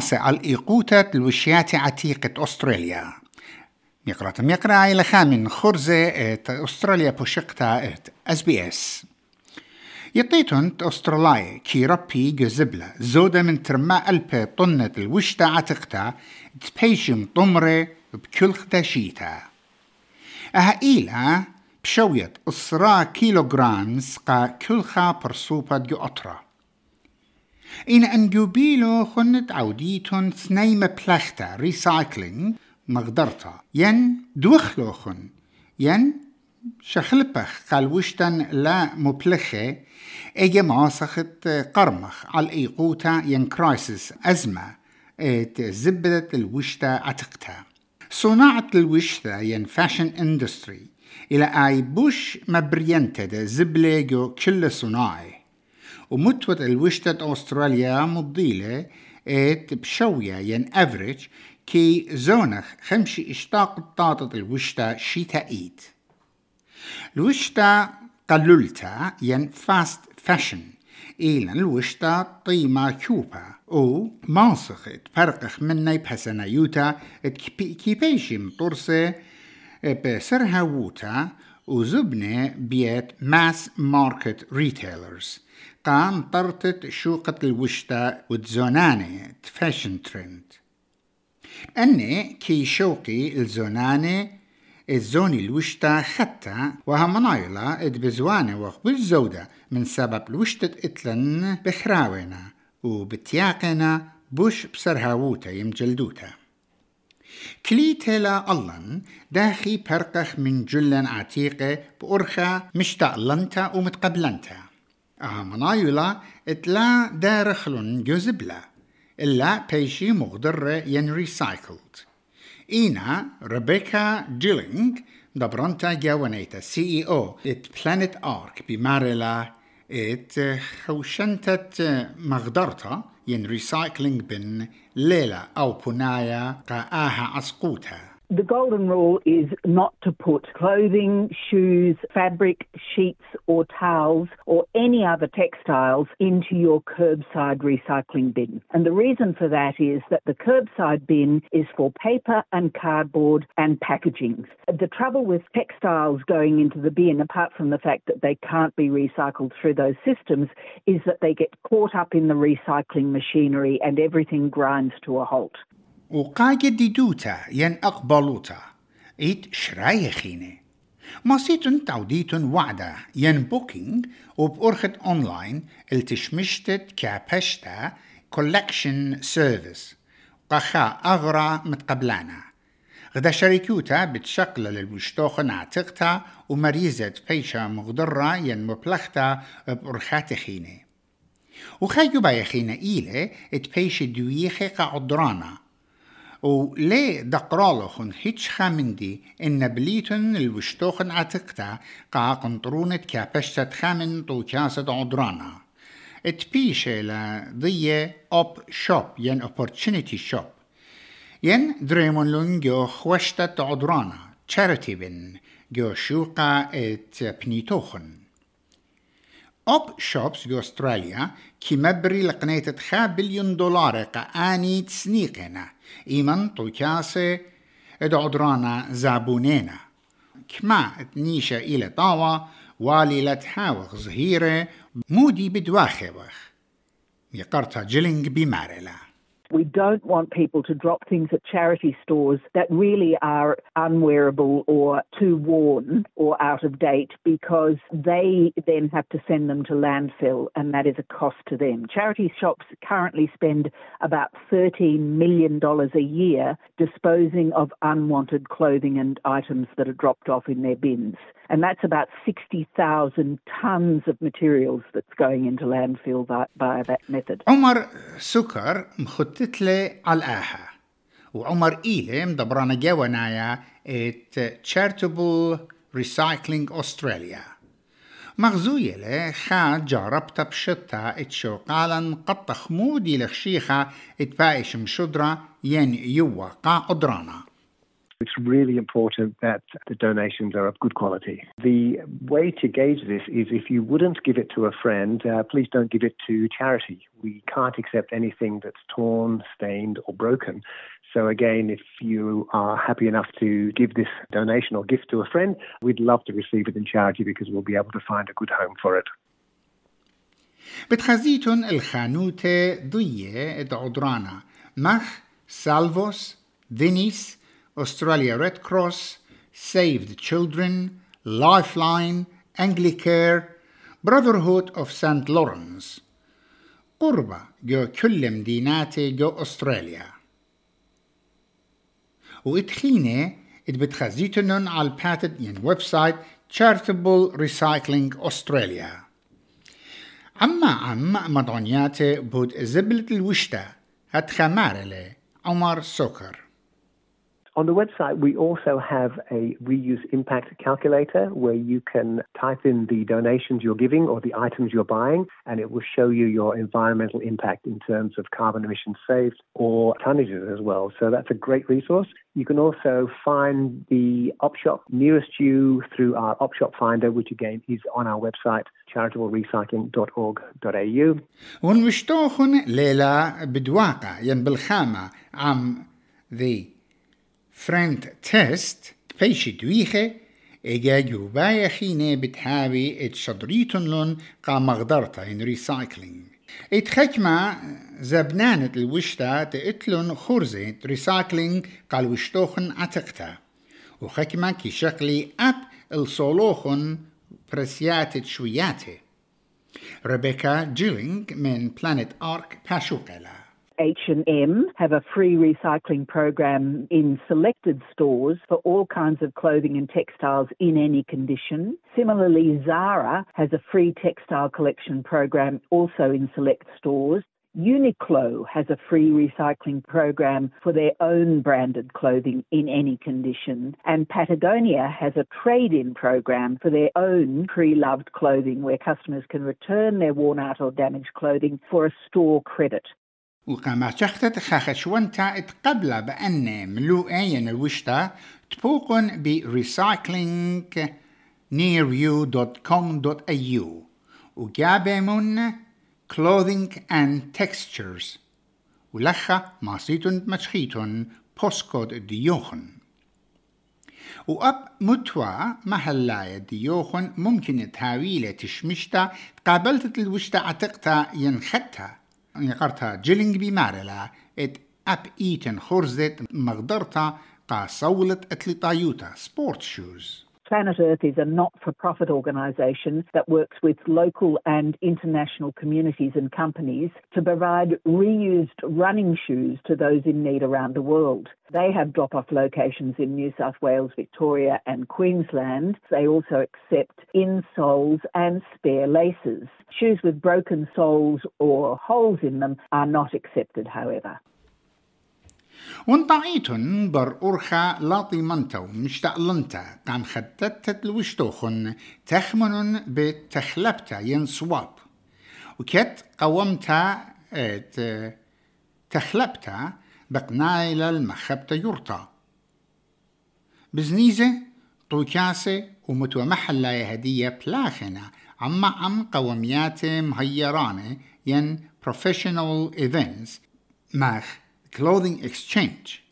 ثراسة الإيقوتة الوشيات عتيقة أستراليا. ميقرا ميقرا إلى خامن خرزة أستراليا بوشقتا اس بي اس يطيتون أستراليا كي ربي جزبلة زودة من ترما ألبي طنة الوشتا عتقتا تبيشم طمرة بكل خداشيتا أها إيلا بشوية إصرا كيلوغرامز قا كلخا برسوبة جو أطرا. إن أنجوبيلو خنت عوديتون ثنيمة بلاختا ريسايكلينج مقدرتا ين دوخلوخن ين شخلبخ قال وشتن لا مبلخة اجا ماسخت قرمخ على ايقوتا ين كرايسس أزمة ات زبدت الوشتا عتقتا صناعة الوشتا ين فاشن اندستري إلى اي بوش مبرينتا زبلة جو كل صناعي ومتوت الوشتة أستراليا مضيلة ات بشوية ين أفريج كي زونخ خمشي إشتاق الطاطة الوشتا شيتا ايد الوشتا قللتا ين فاست فاشن إيلا الوشتا طيما كوبا أو ماسخ تفرقخ مني بحسنا يوتا كيبيشي مطرسة بسرها ووتا وزبنة بيت ماس ماركت ريتيلرز قام طرتت شوقة الوشتا وتزوناني فاشن ترند أني كي شوقي الزوناني الزوني الوشتا خطة وهمنايلا اد بزوانة وقبل زودة من سبب الوشتة اتلن بخراونا وبتياقنا بوش بسرهاووتا يمجلدوتا كليتلا ألن داخي برقخ من جلن عتيقة بأرخا مشتاقلنتا ومتقبلنتا أهمنايلا إتلا دارخلن جزبلا إلا بيشي مغدرة ين ريسايكلد إينا ريبيكا جيلينج دبرنتا جاونيتا سي إي أو إت بلانيت آرك بمارلا إت خوشنتت مغدرتا ين ريسايكلينج بن ليلة أو بنايا قاها أسقوتها The golden rule is not to put clothing, shoes, fabric, sheets, or towels, or any other textiles into your curbside recycling bin. And the reason for that is that the curbside bin is for paper and cardboard and packaging. The trouble with textiles going into the bin, apart from the fact that they can't be recycled through those systems, is that they get caught up in the recycling machinery and everything grinds to a halt. وقاجة ديدوتا ين أقبلوتا. إيت شرايخيني ماسيتن تعوديتن وعدة ين بوكينج وبأرخت أونلاين التشمشتت كابشتا كولكشن سيرفيس. قخا أغرى متقبلانا. غدا شركوتا بتشقل للوشتوخن عتقتا ومريزة بيشا مغدرة ين مبلختا بأرخات خيني. وخايو بايخينا إيلي اتبيش دويخي قعدرانا ولي دقرالوخن هيتش خامندي إن بليتن الوشتوخن عتقتا قا قنطرونة كابشتة خامن طوكاسة عدرانا. اتبيشة لضية أوب شوب ين opportunity شوب ين دريمون لون جو خوشتة عدرانا charity بن جو شوقا ات بنيتوخن. أوب شوبس جو أستراليا كي مبري لقنيت خا بليون دولار قاني تسنيقنا إيمن طوكاسة ادعدرانا زابونينا كما تنيشة إلى طاوة والي لتحاوخ ظهيرة مودي بدواخوخ يقرتا جلنج بمارلا We don't want people to drop things at charity stores that really are unwearable or too worn or out of date because they then have to send them to landfill and that is a cost to them. Charity shops currently spend about $13 million a year disposing of unwanted clothing and items that are dropped off in their bins. And that's about 60,000 tons of materials that's going into landfill by, by that method. Omar Sukar, mkhut لي على الآها وعمر إيلي مدبرانا جوانايا ات Charitable Recycling Australia. مغزوية له خا جربت بشتا اتشوقالا قد تخمودي لخشيخة اتبايش مشدرة ين يوقع قدرانا It's really important that the donations are of good quality. The way to gauge this is if you wouldn't give it to a friend, uh, please don't give it to charity. We can't accept anything that's torn, stained, or broken. So, again, if you are happy enough to give this donation or gift to a friend, we'd love to receive it in charity because we'll be able to find a good home for it. بتخزيتن الخانوتة ضية عدرانا مخ سالفوس فينيس أستراليا ريد كروس Save the Children, Lifeline, Anglicare, Brotherhood of St. Lawrence. قربة جو كل مديناتي جو أستراليا وإدخيني اتبتخزيتنن على الباتد ين ويب Charitable Recycling Australia. عما عم مدعونياتي بود زبلة الوشتا هتخمارلي عمر سكر On the website, we also have a reuse impact calculator where you can type in the donations you're giving or the items you're buying, and it will show you your environmental impact in terms of carbon emissions saved or tonnages as well. So that's a great resource. You can also find the op shop nearest you through our op shop finder, which again is on our website, charitablerecycling.org.au. ونمشتوخن ليلة بدواقع ين بالخامة عم ذي فرنت تيست فيش دويخة إجا جوبايا خينة بتحاوي اتشدريتن لون قا مغدرتا إن recycling اتخكما زبنانة الوشتا تقتلن خرزة ريسايكلينج قال وشتوخن عتقتا وخكما كي شكلي أب الصولوخن برسيات شوياتي ريبيكا جيلينج من بلانيت آرك باشوكلا H&M have a free recycling program in selected stores for all kinds of clothing and textiles in any condition. Similarly, Zara has a free textile collection program also in select stores. Uniqlo has a free recycling program for their own branded clothing in any condition. And Patagonia has a trade in program for their own pre loved clothing where customers can return their worn out or damaged clothing for a store credit. وكما شختت خاخشونتا اتقبل بأن ملوئين الوشتا تبوقن ب recyclingnearyou.com.au وجابمون clothing and textures. ولخا ماسيتون مشخيتون بوسكود ديوخن. وأب متوا محلاية ديوخن ممكن تهاويلة تشمشتا قابلت الوشتا عتقتا ينختها يقرتها جيلينج بمارلا إت أب إيتن خرزت مقدرتا قا صولت اتلي طايوتا سبورت شوز. Planet Earth is a not for profit organisation that works with local and international communities and companies to provide reused running shoes to those in need around the world. They have drop off locations in New South Wales, Victoria, and Queensland. They also accept insoles and spare laces. Shoes with broken soles or holes in them are not accepted, however. ونطعيتن بر أرخا لاطي منتو مشتقلنتا قام خدتت الوشتوخن تخمن بتخلبتا ينصواب وكت قومتا ات تخلبتا بقنايل المخبتا يرطا. بزنيزة طوكاسة ومتوى محلا هدية بلاخنة عم عم قوميات مهيرانة ين professional events. ماخ clothing exchange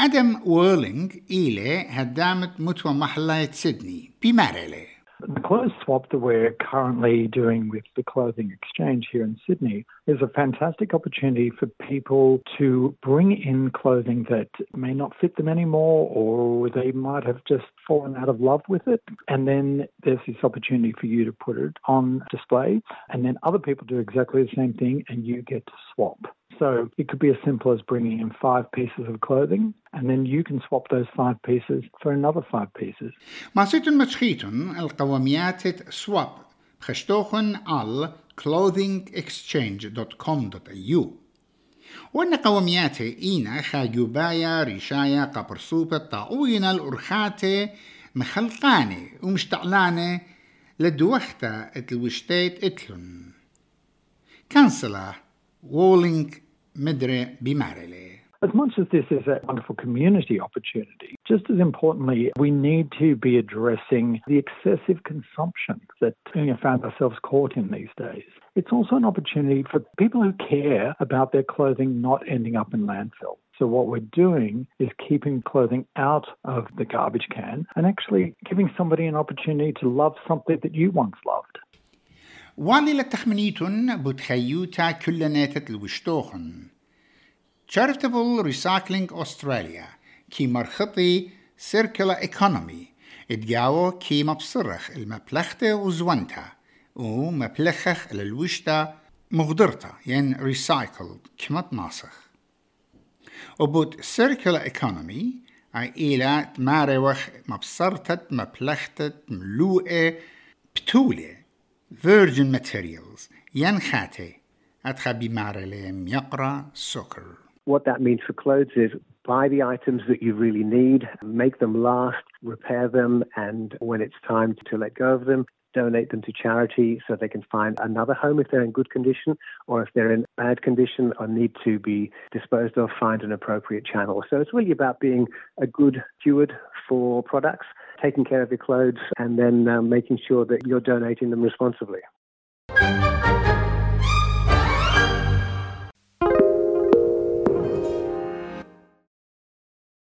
Adam Whirling إلي هدامت متوى محلاية سيدني بمارلي The clothes swap that we're currently doing with the clothing exchange here in Sydney is a fantastic opportunity for people to bring in clothing that may not fit them anymore or they might have just fallen out of love with it. And then there's this opportunity for you to put it on display, and then other people do exactly the same thing, and you get to swap. So it could be as simple as bringing in five pieces of clothing, and then you can swap those five pieces for another five pieces. ماسيتون متشخيتون القوميات سواب خشتوخن على clothingexchange.com.au وأن قومياته إينا خاجوبايا ريشايا قبرصوبة طاوينا الأرخاتي مخلقاني ومشتعلاني لدوختا اتلوشتيت اتلن كانسلا وولينج Medre Bimarele. As much as this is a wonderful community opportunity, just as importantly, we need to be addressing the excessive consumption that we have found ourselves caught in these days. It's also an opportunity for people who care about their clothing not ending up in landfill. So, what we're doing is keeping clothing out of the garbage can and actually giving somebody an opportunity to love something that you once loved. والي لتخمنيتن بتخيوتا كلناتت الوشتوخن Charitable Recycling Australia كي مرخطي Circular Economy اتجاو كي مبصرخ المبلخته وزونتا ومبلخخ للوشتا مغدرتا ين recycled كمت ناسخ وبوت Circular Economy اي إلى تماروخ مبصرتت مبلختت ملوئة بتولة virgin materials ين خاتي أتخبي مارليم يقرأ سكر What that means for clothes is buy the items that you really need, make them last, repair them, and when it's time to let go of them, donate them to charity so they can find another home if they're in good condition, or if they're in bad condition or need to be disposed of, find an appropriate channel. So it's really about being a good steward for products, taking care of your clothes, and then um, making sure that you're donating them responsibly.